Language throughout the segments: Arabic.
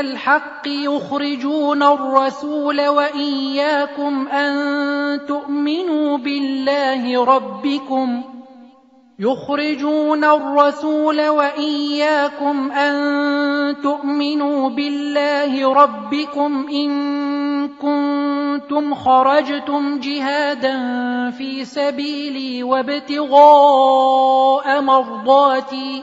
الحق يخرجون الرسول وإياكم أن تؤمنوا بالله ربكم يخرجون الرسول وإياكم أن تؤمنوا بالله ربكم إن كنتم خرجتم جهادا في سبيلي وابتغاء مرضاتي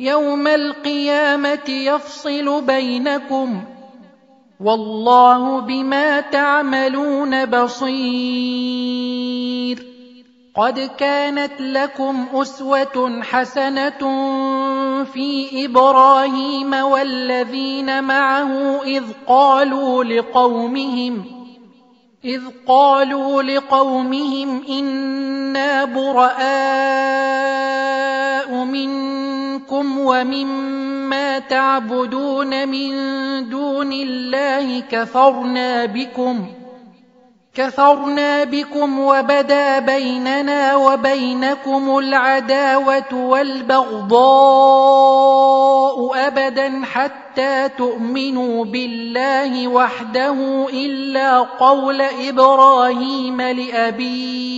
يوم القيامة يفصل بينكم والله بما تعملون بصير. قد كانت لكم أسوة حسنة في إبراهيم والذين معه إذ قالوا لقومهم إذ قالوا لقومهم إنا براء ومما تعبدون من دون الله كفرنا بكم كفرنا بكم وبدا بيننا وبينكم العداوة والبغضاء أبدا حتى تؤمنوا بالله وحده إلا قول إبراهيم لأبيه.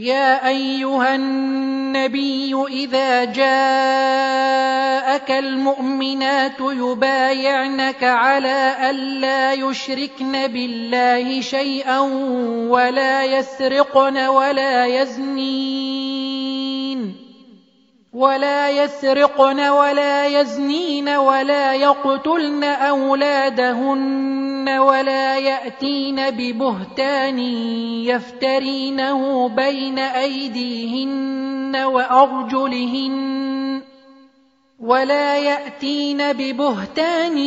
يا أيها النبي إذا جاءك المؤمنات يبايعنك على الا يشركن بالله شيئا ولا يسرقن ولا يزنين. ولا يسرقن ولا يزنين ولا يقتلن أولادهن ولا يأتين ببهتان يفترينه بين أيديهن وأرجلهن ولا يأتين ببهتان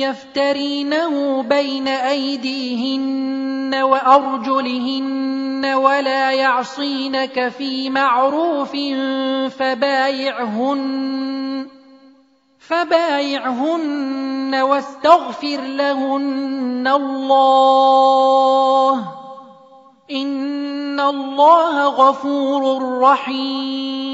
يفترينه بين أيديهن وأرجلهن ولا يعصينك في معروف فبايعهن فبايعهن واستغفر لهن الله. إن الله غفور رحيم.